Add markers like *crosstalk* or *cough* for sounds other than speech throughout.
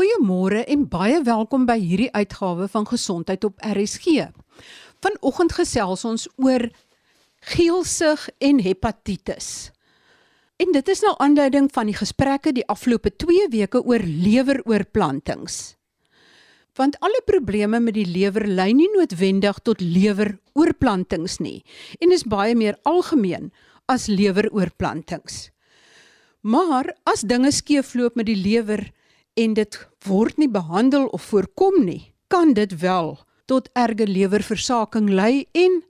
Goeiemôre en baie welkom by hierdie uitgawe van Gesondheid op RSG. Vanoggend gesels ons oor geelsig en hepatitis. En dit is nou aanleiding van die gesprekke die afgelope 2 weke oor leweroorplantings. Want alle probleme met die lewer lei nie noodwendig tot leweroorplantings nie en is baie meer algemeen as leweroorplantings. Maar as dinge skeefloop met die lewer en dit word nie behandel of voorkom nie, kan dit wel tot erge lewerversaking lei en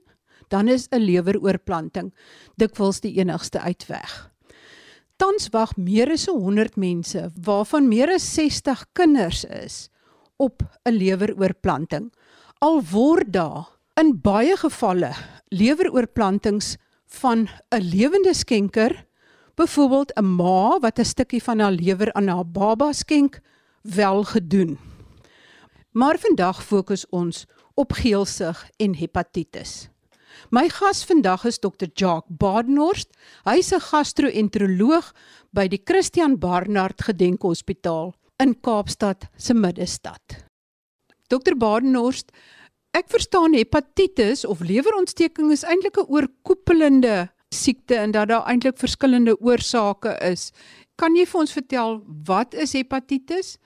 dan is 'n leweroorplanting dikwels die enigste uitweg. Tans wag meer as 100 mense, waarvan meer as 60 kinders is, op 'n leweroorplanting. Al word daar in baie gevalle leweroorplantings van 'n lewende skenker byvoorbeeld 'n ma wat 'n stukkie van haar lewer aan haar baba skenk, wel gedoen. Maar vandag fokus ons op geelsig en hepatitis. My gas vandag is Dr. Jacques Badenhorst. Hy's 'n gastro-enteroloog by die Christian Barnard Gedenkhospitaal in Kaapstad se middestad. Dr. Badenhorst, ek verstaan hepatitis of lewerontsteking is eintlik 'n oorkoepelende siekte en dat daar eintlik verskillende oorsake is. Kan jy vir ons vertel wat is hepatitis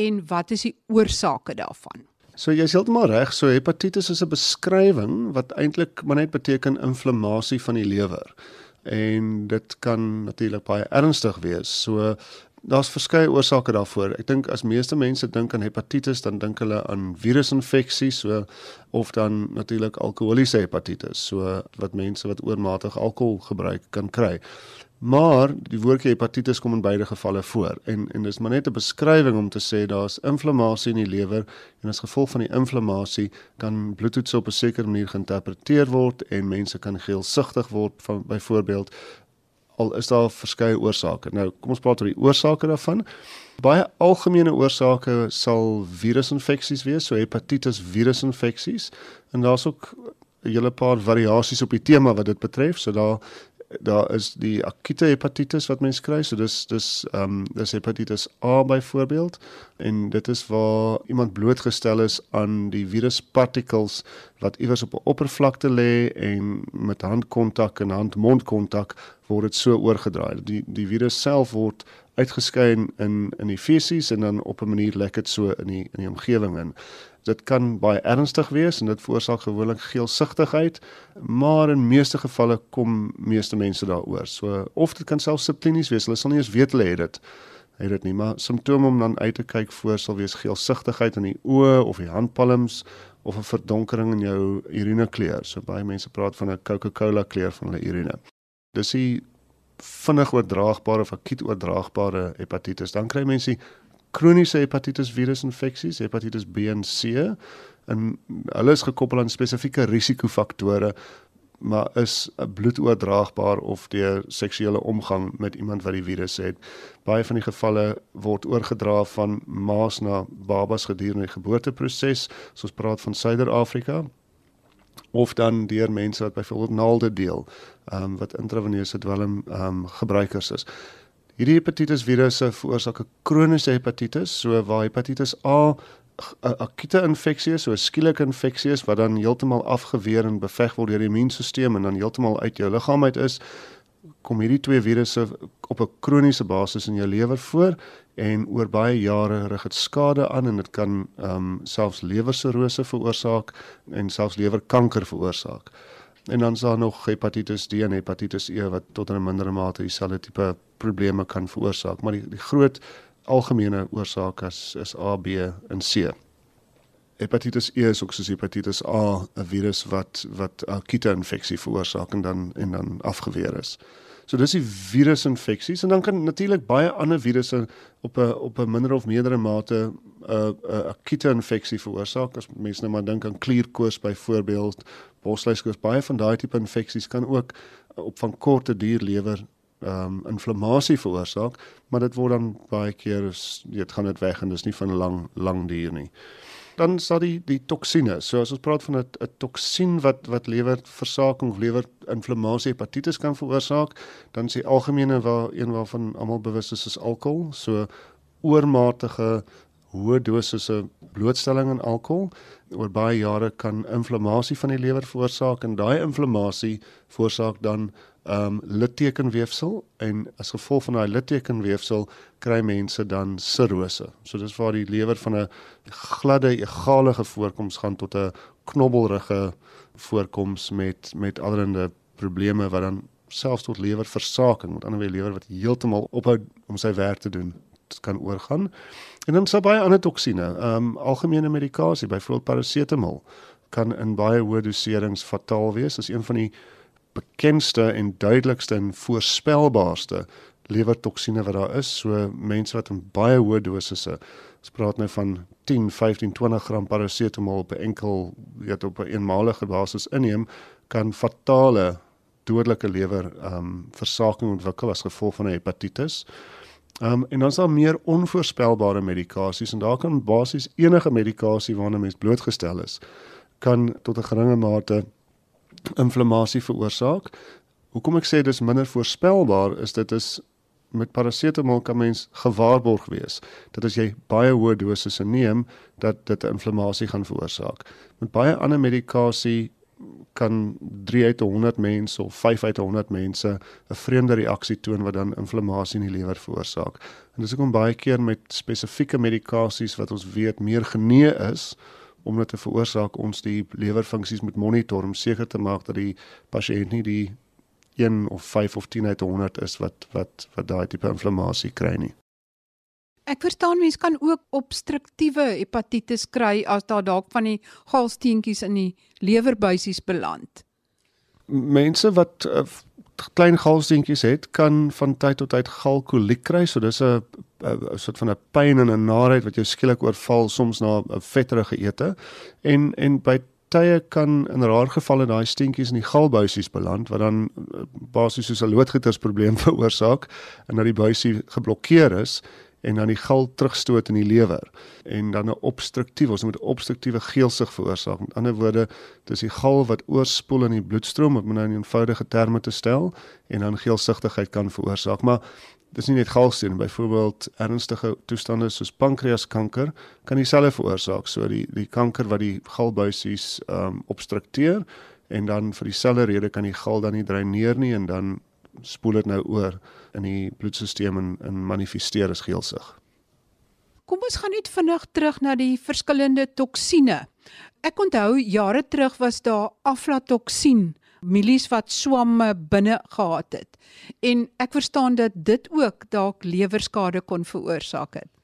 en wat is die oorsake daarvan? So jy is heeltemal reg, so hepatitis is 'n beskrywing wat eintlik maar net beteken inflammasie van die lewer. En dit kan natuurlik baie ernstig wees. So daar's verskeie oorsake daarvoor. Ek dink as meeste mense dink aan hepatitis, dan dink hulle aan virusinfeksies, so of dan natuurlik alkoholiese hepatitis, so wat mense wat oormatig alkohol gebruik kan kry. Maar die woordjie hepatitis kom in beide gevalle voor en en dis maar net 'n beskrywing om te sê daar's inflammasie in die lewer en as gevolg van die inflammasie kan bloedtoetse op 'n sekere manier geïnterpreteer word en mense kan geelsigtig word van byvoorbeeld al is daar verskeie oorsake. Nou, kom ons praat oor die oorsake daarvan. Baie algemene oorsake sal virusinfeksies wees, so hepatitis virusinfeksies en daar's ook 'n hele paar variasies op die tema wat dit betref. So daar daar is die akute hepatitis wat mense kry. So dis dis ehm um, dis hepatitis A byvoorbeeld en dit is waar iemand blootgestel is aan die viruspartikels wat iewers op 'n oppervlakte lê en met handkontak en hand-mond-kontak word dit so oorgedra. Die die virus self word uitgeskei in in die fesies en dan op 'n manier lek dit so in die in die omgewing in dit kan baie ernstig wees en dit veroorsaak gewoonlik geelsigtigheid, maar in meeste gevalle kom meeste mense daaroor. So of dit kan selfs subklinies wees. Hulle sal nie eens weet hulle het dit het dit nie, maar simptome om dan uit te kyk voor sal wees geelsigtigheid in die oë of die handpalms of 'n verdonkering in jou urinekleur. So baie mense praat van 'n Coca-Cola kleur van hulle urine. Dis die vinnig oordraagbare of akut oordraagbare hepatitis. Dan kry mense kroniese hepatitis virusinfeksies, hepatitis B en C en hulle is gekoppel aan spesifieke risikofaktore maar is bloedoordraagbaar of deur seksuele omgang met iemand wat die virus het. Baie van die gevalle word oorgedra van ma's na babas gedurende die geboorteproses, soos praat van Suider-Afrika of dan deur mense wat byvoorbeeld naalde deel, ehm um, wat intraveneuse dwelm ehm um, gebruikers is. Hierdie hepatitis virusse veroorsaak 'n kroniese hepatitis, so waar hepatitis A 'n akute infeksie is, so 'n skielike infeksie is wat dan heeltemal afgeweer en beveg word deur die immuunstelsel en dan heeltemal uit jou liggaam uit is, kom hierdie twee virusse op 'n kroniese basis in jou lewer voor en oor baie jare rig dit skade aan en dit kan ehm um, selfs lewersirose veroorsaak en selfs lewerkanker veroorsaak. En dan is daar nog hepatitis D en hepatitis E wat tot 'n mindere mate dieselfde tipe probleme kan veroorsaak, maar die, die groot algemene oorsaak is, is A, B en C. Hepatitis E is ook soos hepatitis A 'n virus wat wat akute infeksie veroorsaak en dan en dan afgeweer is. So dis die virusinfeksies en dan kan natuurlik baie ander virusse op 'n op 'n minder of meerdere mate 'n uh, 'n uh, akute infeksie veroorsaak. As mense nou maar dink aan klierkoors byvoorbeeld, bosluiskoors, baie van daai tipe infeksies kan ook op van korte duur lewer ehm um, inflammasie veroorsaak, maar dit word dan baie keer dit gaan dit weg en dis nie van lang lang duur nie dan sal die die toksine. So as ons praat van 'n 'n toksien wat wat lewerversaking of lewerinflammasie hepatitis kan veroorsaak, dan is die algemene waar een waarvan almal bewus is is alkohol. So oormatige hoë dosisse blootstelling aan alkohol oor baie jare kan inflammasie van die lewer veroorsaak en daai inflammasie veroorsaak dan um, littekenweefsel en as gevolg van daai littekenweefsel kry mense dan sirrose. So dis waar die lewer van 'n gladde egalige voorkoms gaan tot 'n knobbelrige voorkoms met met allerlei probleme wat dan selfs tot lewerversaking, met ander woorde lewer wat heeltemal ophou om sy werk te doen, kan oorgaan. En dan sal baie ander toksine, ehm um, algemene medikasie, byvoorbeeld parasetamol, kan in baie hoë doserings fataal wees. Dis een van die bekendste en duidelikste en voorspelbaarste lewertoksine wat daar is. So mense wat in baie hoë dosisse, ons praat nou van 10, 15, 20 gram parasetamol op 'n enkel, weet op 'n eenmalige basis inneem, kan fatale dodelike lewer ehm um, versaking ontwikkel as gevolg van 'n hepatitis. Ehm um, en dan is daar meer onvoorspelbare medikasies en daar kan basies enige medikasie waarna mens blootgestel is kan tot 'n geringe mate inflammasie veroorsaak. Hoekom ek sê dis minder voorspelbaar is dit is met parasetamol kan mens gewaarborg wees dat as jy baie hoë dosisse neem dat dit inflammasie gaan veroorsaak. Met baie ander medikasie kan 3 uit 100 mense of 5 uit 100 mense 'n vreemde reaksie toon wat dan inflammasie in die lewer veroorsaak. En dis hoekom baie keer met spesifieke medikasies wat ons weet meer genee is, om dit te veroorsaak ons die lewerfunksies moet monitor om seker te maak dat die pasiënt nie die 1 of 5 of 10 uit 100 is wat wat wat daai tipe inflammasie kry nie. Ek verstaan mense kan ook obstruktiewe hepatitis kry as daar dalk van die galsteentjies in die lewerbuisies beland. Mense wat uh, klein galsteentjies het, kan van tyd tot tyd galkoliek kry, so dis 'n 'n soort van 'n pyn en 'n naheid wat jou skielik oorval soms na 'n vetterige ete. En en by tye kan in rare gevalle daai steentjies in die galbuisies beland wat dan eh, basies soos 'n loodgietersprobleem *laughs* veroorsaak en dat die buisie geblokkeer is en dan die gal terugstoot in die lewer en dan 'n obstruktiewe ons moet obstruktiewe geelsig veroorsaak. Met ander woorde, dis die gal wat oorspoel in die bloedstroom om nou in eenvoudige terme te stel en dan geelsigtigheid kan veroorsaak. Maar dis nie net galsteen byvoorbeeld ernstige toestande soos pankreaskanker kan dieselfde veroorsaak. So die die kanker wat die galbuisies ehm um, obstrukteer en dan vir dieselfde rede kan die gal dan nie dreineer nie en dan spoel dit nou oor in die bloedstelsel en en manifesteer as geelsig. Kom ons gaan net vinnig terug na die verskillende toksine. Ek onthou jare terug was daar aflatoksien, milies wat swamme binne gehad het. En ek verstaan dat dit ook dalk lewerskade kon veroorsaak het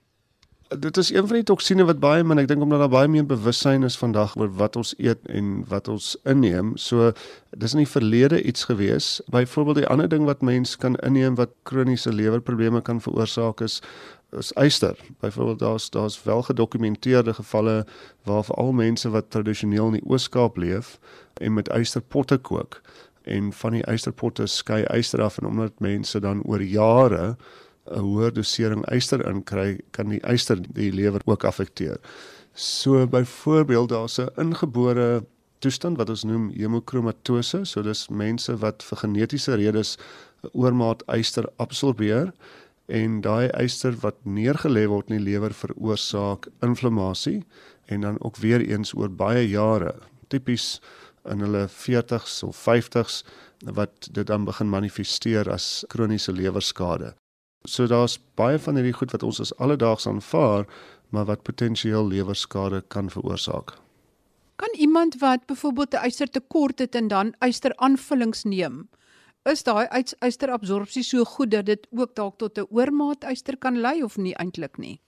dit is een van die toksine wat baie min ek dink omdat daar baie meer bewussyn is vandag oor wat ons eet en wat ons inneem. So dis in die verlede iets gewees. Byvoorbeeld die ander ding wat mens kan inneem wat kroniese lewerprobleme kan veroorsaak is is yster. Byvoorbeeld daar's daar's wel gedokumenteerde gevalle waar veral mense wat tradisioneel in die Oos-Kaap leef en met ysterpotte kook en van die ysterpotte skei yster af en omdat mense dan oor jare 'n hoër dosering yster inkry, kan die yster die lewer ook affekteer. So byvoorbeeld daar's 'n ingebore toestand wat ons noem hemokromatose, so dis mense wat vir genetiese redes oormaat yster absorbeer en daai yster wat neergelê word in die lewer veroorsaak inflammasie en dan ook weer eens oor baie jare, tipies in hulle 40s of 50s wat dit dan begin manifesteer as kroniese lewerskade. So daar's baie van hierdie goed wat ons as alledaags aanvaar, maar wat potensieel lewerskade kan veroorsaak. Kan iemand wat byvoorbeeld 'n ystertekort het en dan ysteraanvullings neem, is daai ysterabsorpsie so goed dat dit ook dalk tot 'n oormaat yster kan lei of nie eintlik nie?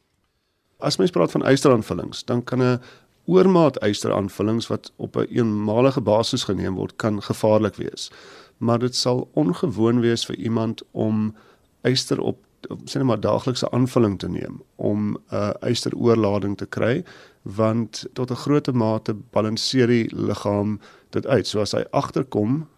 As mens praat van ysteraanvullings, dan kan 'n oormaat ysteraanvullings wat op 'n eenmalige basis geneem word, kan gevaarlik wees. Maar dit sal ongewoon wees vir iemand om yster op sê net maar daaglikse aanvulling te neem om 'n uh, ysteroorlading te kry want tot 'n groot mate balanseer die liggaam dit uit. So as hy agterkom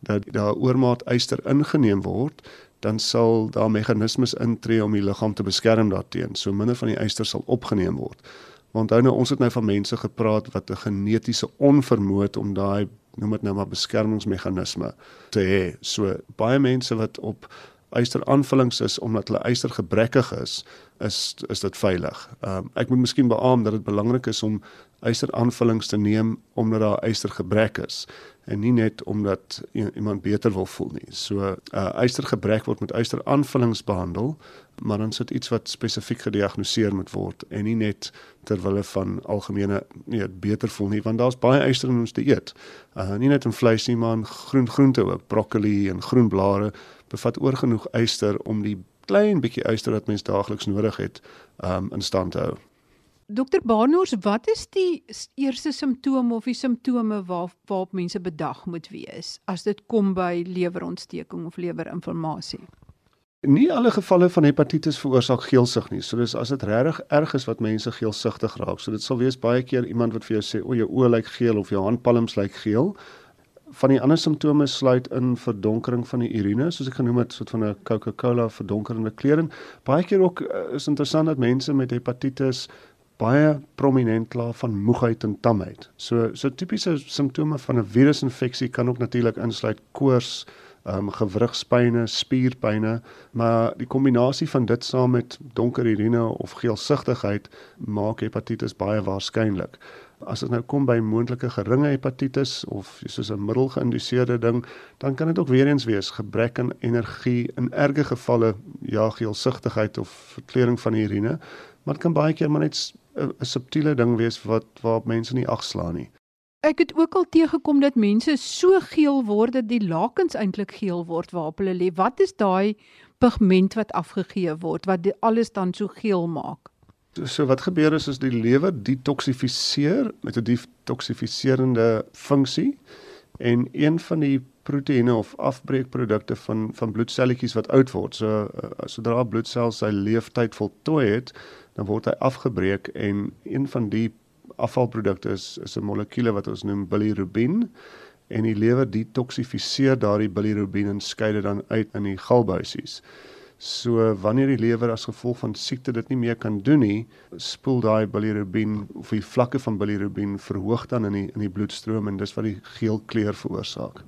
dat daar oormaat yster ingeneem word, dan sal daar meganismes intree om die liggaam te beskerm daarteenoor. So minder van die yster sal opgeneem word. Want nou ons het nou van mense gepraat wat 'n genetiese onvermoë het om daai noem dit nou maar beskermingsmeganisme te hê. So baie mense wat op ysteraanvullings is omdat hulle ystergebrekkig is, is is dit veilig. Ehm um, ek moet miskien beamoen dat dit belangrik is om ysteraanvullings te neem omdat daar ystergebrek is en nie net omdat iemand beter wil voel nie. So uh ystergebrek word met ysteraanvullings behandel, maar dan sit iets wat spesifiek gediagnoseer moet word en nie net ter wille van algemene nee beter voel nie, want daar's baie yster in ons te eet. Uh nie net in vleis nie, maar in groen groente ook, broccoli en groenblare bevat oorgenoeg yster om die klein bietjie yster wat mens daagliks nodig het um in stand te hou. Dokter Barnors, wat is die eerste simptome of die simptome waar waarop mense bedag moet wees as dit kom by lewerontsteking of lewerinflammasie? Nie alle gevalle van hepatitis veroorsaak geelsig nie. So dis as dit regtig erg is wat mense geelsigtig raak. So dit sal wees baie keer iemand wat vir jou sê, "O, jou oë lyk geel of jou handpalms lyk geel." Van die ander simptome sluit in verdonkering van die urine, soos ek genoem het, soort van 'n Coca-Cola verdonkerende kleur. Baie keer ook uh, is interessant dat mense met hepatitis baie prominent klaar van moegheid en tamheid. So so tipiese simptome van 'n virusinfeksie kan ook natuurlik insluit koors, ehm um, gewrigspyne, spierpyne, maar die kombinasie van dit saam met donker urine of geelsigtigheid maak hepatitis baie waarskynlik. As dit nou kom by moontlike geringe hepatitis of soos 'n middelgeïnduseerde ding, dan kan dit ook weer eens wees gebrek aan energie in erge gevalle ja geelsigtigheid of verkleuring van die urine, maar dit kan baie keer maar net 'n subtiele ding wees wat waarop mense nie agslaan nie. Ek het ook al teëgekom dat mense so geel word dat die lakens eintlik geel word waarop hulle lê. Wat is daai pigment wat afgegee word wat alles dan so geel maak? So wat gebeur is as die lewer detoksifiseer met 'n detoksifiserende funksie en een van die proteïene of afbreekprodukte van van bloedselletjies wat oud word. So uh, sodra bloedsels sy leeftyd voltooi het, dan word hy afgebreek en een van die afvalprodukte is is 'n molekuule wat ons noem bilirubin en die lewer detoksifiseer daardie bilirubin en skei dit dan uit in die galbuisies. So wanneer die lewer as gevolg van siekte dit nie meer kan doen nie, spoel daai bilirubin of die vlakke van bilirubin verhoog dan in die in die bloedstroom en dis wat die geel kleur veroorsaak.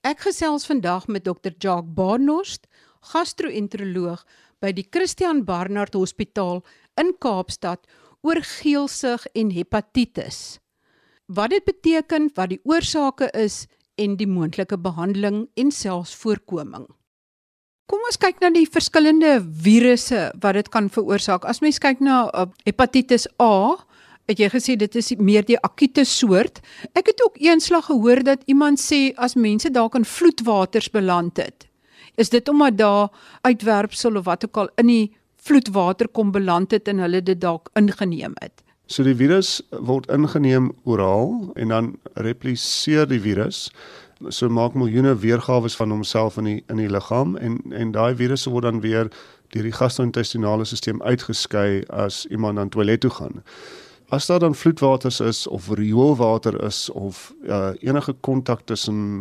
Ek gesels vandag met Dr. Jacques Barnard, gastro-enteroloog by die Christian Barnard Hospitaal in Kaapstad oor geelsig en hepatitis. Wat dit beteken, wat die oorsake is en die moontlike behandeling en selfs voorkoming. Kom ons kyk na die verskillende virusse wat dit kan veroorsaak. As mens kyk na uh, hepatitis A, het jy gesê dit is meer die akute soort. Ek het ook eenslag gehoor dat iemand sê as mense dalk in vloedwaters beland het, is dit omdat daar uitwerpsel of wat ook al in die vloedwater kom beland het en hulle dit dalk ingeneem het. So die virus word ingeneem oraal en dan repliseer die virus so maak miljoene weergawe van homself in die in die liggaam en en daai virusse word dan weer deur die gastro-intestinale stelsel uitgeskei as iemand aan toilet toe gaan. As daar dan vloedwaters is of rioolwater is of uh, enige kontak tussen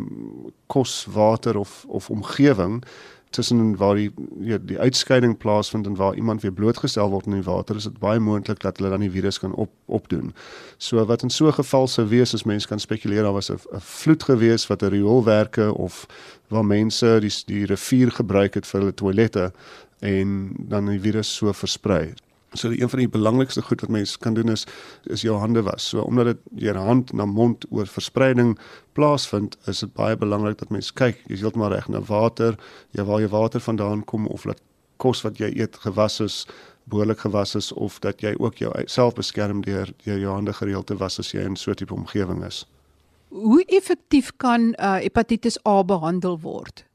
kos, water of of omgewing tussen waar die ja, die uitskeiding plaasvind en waar iemand weer blootgestel word in die water, is dit baie moontlik dat hulle dan die virus kan op opdoen. So wat in so 'n geval sou wees as mense kan spekuleer daar was 'n vloed gewees wat 'n rioolwerke of waar mense die die rivier gebruik het vir hulle toilette en dan die virus so versprei. So een van die belangrikste goed wat mens kan doen is is jou hande was. So omdat dit jou hand na mond oor verspreiding plaasvind, is dit baie belangrik dat mens kyk, jy sê maar reg na water, ja waar jou water vandaan kom of dat kos wat jy eet gewas is, behoorlik gewas is of dat jy ook jou self beskerm deur deur jou hande gereeld te was as jy in so 'n tipe omgewing is. Hoe effektief kan uh, hepatitis A behandel word?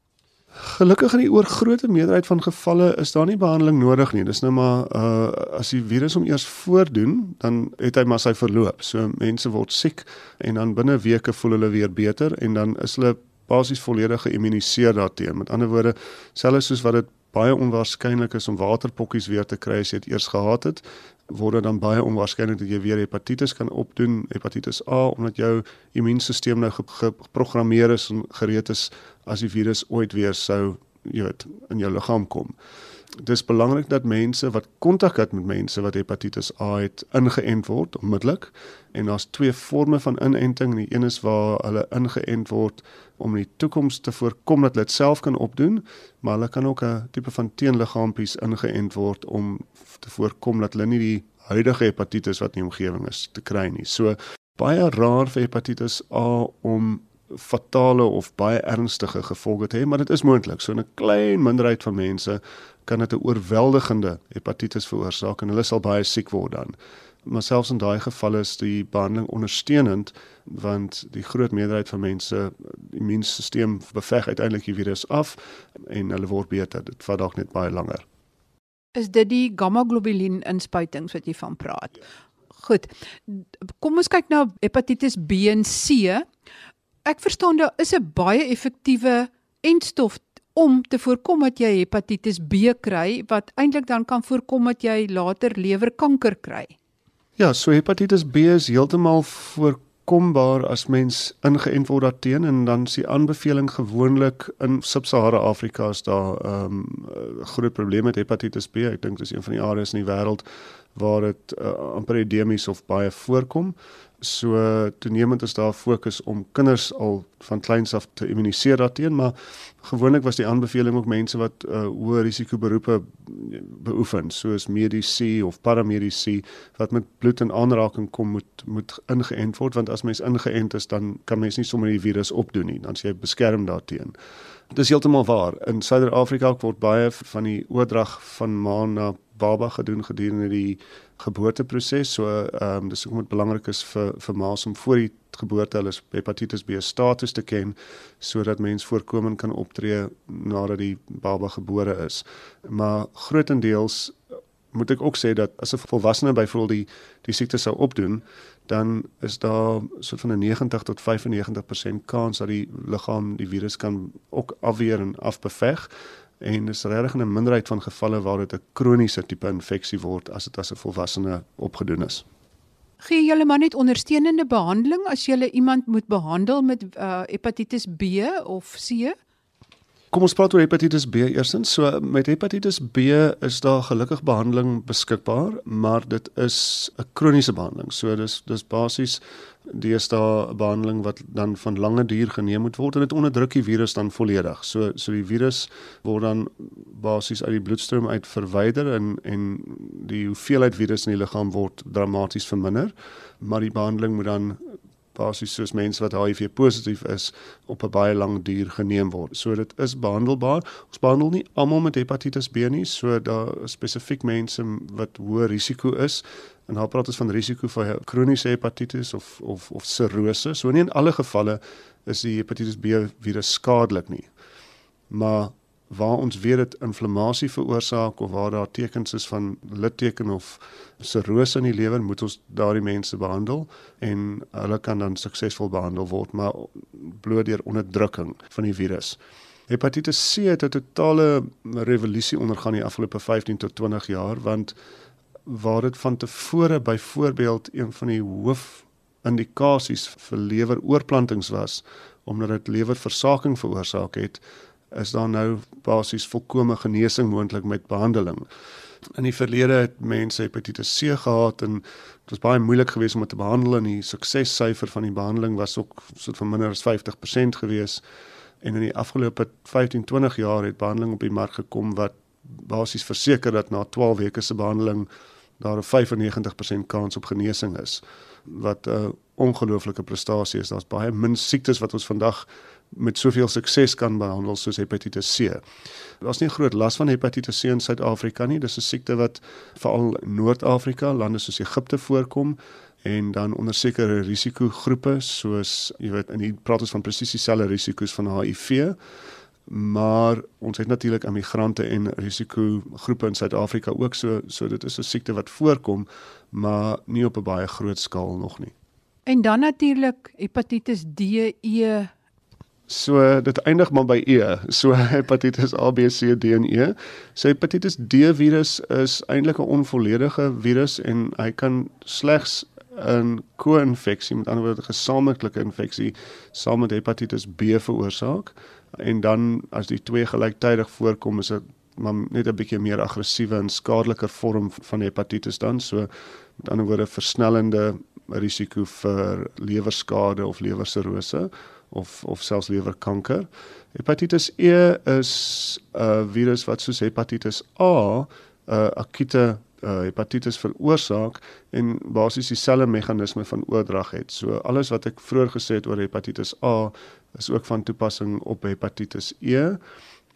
Gelukkig in die oorgrootste meerderheid van gevalle is daar nie behandeling nodig nie. Dis nou maar uh as die virus hom eers voordoen, dan het hy maar sy verloop. So mense word siek en dan binne weke voel hulle weer beter en dan is hulle basies volledig geïmmuniseer daarteenoor. Met ander woorde, selfs soos wat dit baie onwaarskynlik is om waterpokkies weer te kry as jy dit eers gehad het, word dit dan baie onwaarskynlik dat jy weer hepatitis kan opdoen, hepatitis A omdat jou immuunstelsel nou geprogrammeer is en gereed is as die virus ooit weer sou, jy weet, in jou liggaam kom. Dis belangrik dat mense wat kontak het met mense wat hepatitis A het ingeënt word onmiddellik. En daar's twee forme van inenting. Die een is waar hulle ingeënt word om in die toekoms te voorkom dat hulle dit self kan opdoen maar hulle kan ook 'n tipe van teenliggaampies ingeënt word om te voorkom dat hulle nie die huidige hepatitis wat in die omgewing is te kry nie. So baie raar vir hepatitis A om fatale of baie ernstige gevolge te hê, maar dit is moontlik. So 'n klein minderheid van mense kan dit 'n oorweldigende hepatitis veroorsaak en hulle sal baie siek word dan. Maar selfs in daai gevalle is die behandeling ondersteunend want die groot meerderheid van mense die immuunstelsel beveg uiteindelik die virus af en hulle word beter. Dit vat dalk net baie langer. Is dit die gamma globulien inspuitings wat jy van praat? Goed. Kom ons kyk na hepatitis B en C. Ek verstaan daar is 'n baie effektiewe entstof om te voorkom dat jy hepatitis B kry wat eintlik dan kan voorkom dat jy later lewerkanker kry. Ja, so hepatitis B is heeltemal voorkombaar as mens ingeënt word daarteen en dan is die aanbeveling gewoonlik in Sub-Sahara Afrika is daar 'n um, groot probleem met hepatitis B. Ek dink dis een van die areas in die wêreld waar dit uh, amper endemies of baie voorkom. So toenemend is daar fokus om kinders al van kleins af te immuniseer daarteen, maar gewoonlik was die aanbeveling ook mense wat uh, hoë risiko beroepe beoefen, soos mediese of paramediese wat met bloed in aanraking kom moet moet ingeënt word want as mens ingeënt is dan kan mens nie sommer die virus opdoen nie, dan is jy beskerm daarteen. Dit is heeltemal waar. In Suider-Afrika word baie van die oordrag van ma na baba gedoen gedurende die geboorteproses. So ehm um, dis hoekom dit belangrik is vir vir ma's om voor die geboorte hulle hepatitis B status te ken sodat mens voorkomend kan optree nadat die baba gebore is. Maar grootendeels moet ek ook sê dat as 'n volwassene byvoorbeeld die die siekte sou opdoen, dan is daar so van 'n 90 tot 95% kans dat die liggaam die virus kan ook afweer en afbeveg en dis regtig 'n minderheid van gevalle waar dit 'n kroniese tipe infeksie word as dit as 'n volwassene opgedoen is. Gee julle maar net ondersteunende behandeling as jy iemand moet behandel met uh, hepatitis B of C? Kom ons praat oor hepatitis B eersins. So met hepatitis B is daar gelukkig behandeling beskikbaar, maar dit is 'n kroniese behandeling. So dis dis basies daar 'n behandeling wat dan van lange duur geneem moet word en dit onderdruk die virus dan volledig. So so die virus word dan basies uit die bloedstroom uit verwyder en en die hoeveelheid virus in die liggaam word dramaties verminder, maar die behandeling moet dan basies soos mense wat HIV positief is op 'n baie lang duur geneem word. So dit is behandelbaar. Ons behandel nie almal met hepatitis B nie, so daar spesifiek mense wat hoë risiko is. En daar praat ons van risiko vir kroniese hepatitis of of of sirrose. So nie in alle gevalle is die hepatitis B virus skadelik nie. Maar waar ons weet dit inflammasie veroorsaak of waar daar tekens is van litteken of sirrose in die lewer, moet ons daardie mense behandel en hulle kan dan suksesvol behandel word maar bloot deur onderdrukking van die virus. Hepatitis C het 'n totale revolusie ondergaan die afgelope 15 tot 20 jaar want waar dit van tevore byvoorbeeld een van die hoof indikasies vir leweroorplantings was omdat dit lewerversaking veroorsaak het is daar nou basies volkomme genesing moontlik met behandeling. In die verlede het mense hepatitis C gehad en dit was baie moeilik geweest om dit te behandel en die suksessyfer van die behandeling was ook so van minder as 50% geweest. En in die afgelope 15-20 jaar het behandeling op die mark gekom wat basies verseker dat na 12 weke se behandeling daar 'n 95% kans op genesing is wat 'n ongelooflike prestasie is. Daar's baie min siektes wat ons vandag met soveel sukses kan behandel soos hepatitis C. Daar's nie groot las van hepatitis C in Suid-Afrika nie. Dis 'n siekte wat veral in Noord-Afrika, lande soos Egipte voorkom en dan onder sekere risikogroepe soos jy weet in die praat ons van presies dieselfde risiko's van HIV. Maar ons het natuurlik immigrante en risikogroepe in Suid-Afrika ook so so dit is 'n siekte wat voorkom, maar nie op 'n baie groot skaal nog nie. En dan natuurlik hepatitis D, E, So dit eindig maar by E. So *laughs* hepatitis A, B, C, D en E. So hepatitis D virus is eintlik 'n onvolledige virus en hy kan slegs 'n ko-infeksie, met ander woorde 'n gesamentlike infeksie saam met hepatitis B veroorsaak. En dan as die twee gelyktydig voorkom, is dit maar net 'n bietjie meer aggressiewe en skadeliker vorm van hepatitis dan. So met ander woorde versnellende risiko vir lewerskade of lewersirose of of selfs lewerkanker. Hepatitis E is 'n virus wat soos hepatitis A 'n akute uh, hepatitis veroorsaak en basies dieselfde meganisme van oordrag het. So alles wat ek vroeër gesê het oor hepatitis A is ook van toepassing op hepatitis E.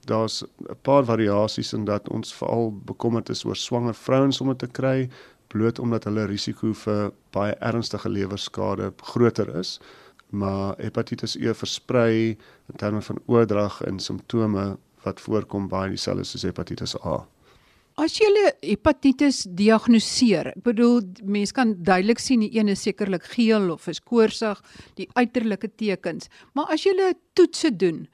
Daar's 'n paar variasies in dat ons veral bekommerd is oor swanger vrouens om dit te kry bloot omdat hulle risiko vir baie ernstige lewerskade groter is. Maar hepatitis E versprei in terme van oordrag en simptome wat voorkom baie dieselfde soos hepatitis A. As jy hepatitis diagnoseer, ek bedoel mense kan duidelik sien die een is sekerlik geel of is koorsig, die uiterlike tekens, maar as jy toetse doen,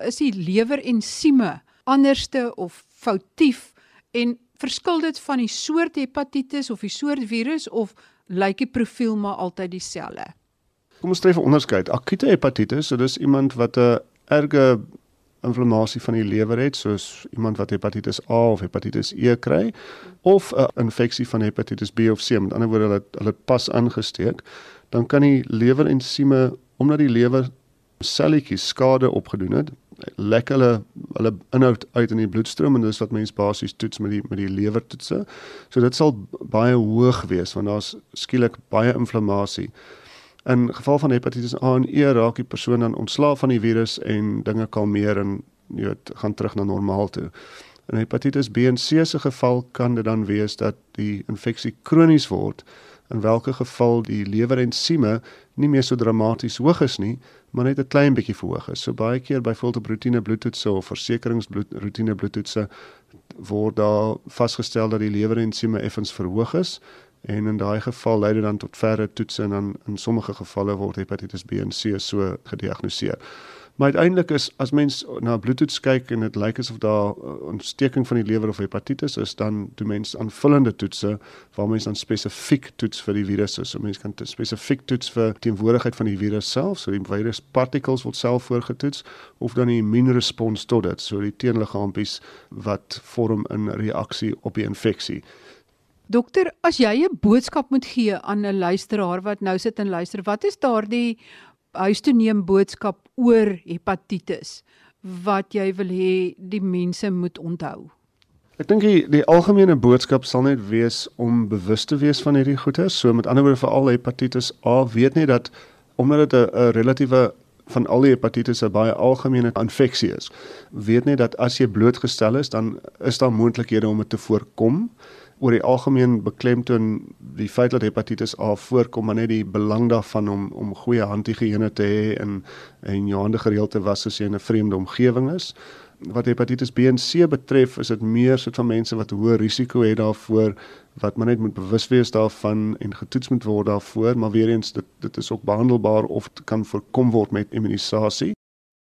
is die lewerensieme anderste of foutief en verskil dit van die soort hepatitis of die soort virus of lyk die profiel maar altyd dieselfde? Kom ons tref 'n onderskeid. Akute hepatitis, so dis iemand wat 'n erge inflammasie van die lewer het soos iemand wat hepatitis A of hepatitis E kry of 'n infeksie van hepatitis B of C. Met ander woorde hulle hulle pas aangesteek dan kan die lewerensieme omdat die lewer selletjies skade opgedoen het lek hulle hulle inhoud uit in die bloedstroom en dis wat mense basies toets met die met die lewertoetse. So dit sal baie hoog wees want daar's skielik baie inflammasie In geval van hepatitis A en E raak die persoon dan ontslaaf van die virus en dinge kalmeer en jy weet gaan terug na normaal toe. In hepatitis B en C se geval kan dit dan wees dat die infeksie kronies word in watter geval die lewerensieme nie meer so dramaties hoog is nie, maar net 'n klein bietjie verhoog is. So baie keer byvoorbeeld op rotine bloedtoetse of versekeringsbloed rotine bloedtoetse word daar vasgestel dat die lewerensieme effens verhoog is En in daai geval lei dit dan tot verre toetse en dan in sommige gevalle word hepatitis B en C so gediagnoseer. Maar uiteindelik is as mens na bloedtoets kyk en dit lyk asof daar uh, ontsteking van die lewer of hepatitis is, dan doen mens aanvullende toetse waar mens dan spesifiek toets vir die virusse. So mens kan spesifiek toets vir teenwoordigheid van die virus self, so die virus particles word self voorgetoets of dan die immuunrespons tot dit, so die teenliggaampies wat vorm in reaksie op die infeksie. Dokter, as jy 'n boodskap moet gee aan 'n luisteraar wat nou sit en luister, wat is daardie huis toe neem boodskap oor hepatitis wat jy wil hê die mense moet onthou? Ek dink die, die algemene boodskap sal net wees om bewus te wees van hierdie goeie. So met ander woorde vir al hepatitis A, weet net dat omdat dit 'n relatiewe van al die hepatitis 'n baie algemene infeksie is. Weet net dat as jy blootgestel is, dan is daar moontlikhede om dit te voorkom oor die algemeen beklemtoon die feit dat hepatitis A voorkom, maar net die belang daarvan om om goeie handhigiëne te hê en en jou hande gereeld te was as jy in 'n vreemde omgewing is. Wat hepatitis B en C betref, is dit meer soort van mense wat hoë risiko het daarvoor wat maar net moet bewus wees daarvan en getoets moet word daarvoor, maar weer eens dit dit is ook behandelbaar of kan voorkom word met immunisasie.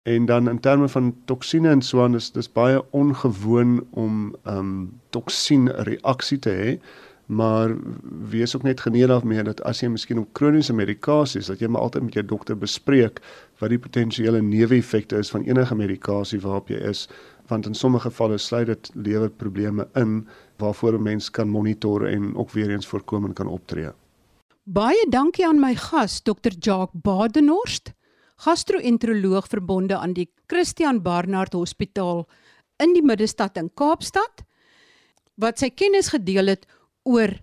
En dan in terme van toksine en so aan is dis baie ongewoon om ehm um, toksien reaksie te hê, maar wees ook net genedig mee dat as jy miskien op kroniese medikasies dat jy maar altyd met jou dokter bespreek wat die potensiële neeweffekte is van enige medikasie waarop jy is, want in sommige gevalle sluit dit lewerprobleme in waarvoor 'n mens kan monitor en ook weer eens voorkomend kan optree. Baie dankie aan my gas Dr. Jacques Badenhorst gastro-enteroloog verbonde aan die Christian Barnard Hospitaal in die middestad in Kaapstad wat sy kennis gedeel het oor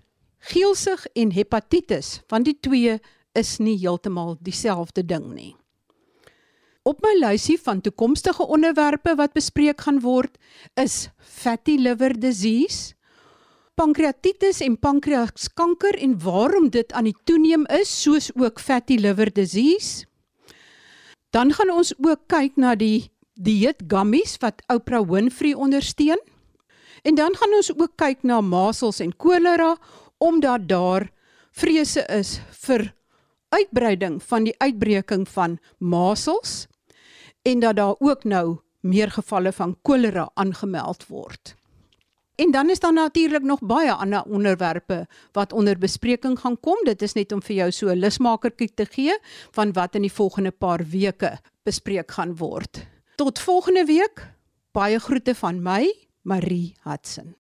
geelsig en hepatitis want die twee is nie heeltemal dieselfde ding nie. Op my lysie van toekomstige onderwerpe wat bespreek gaan word is fatty liver disease, pankreatitis en pankreaskanker en waarom dit aan die toeneem is soos ook fatty liver disease Dan gaan ons ook kyk na die dieet gummies wat Oprah Winfrey ondersteun. En dan gaan ons ook kyk na masels en kolera omdat daar vrese is vir uitbreiding van die uitbreking van masels en dat daar ook nou meer gevalle van kolera aangemeld word. En dan is daar natuurlik nog baie ander onderwerpe wat onder bespreking gaan kom. Dit is net om vir jou so 'n lusmakertjie te gee van wat in die volgende paar weke bespreek gaan word. Tot volgende week. Baie groete van my, Marie Hudson.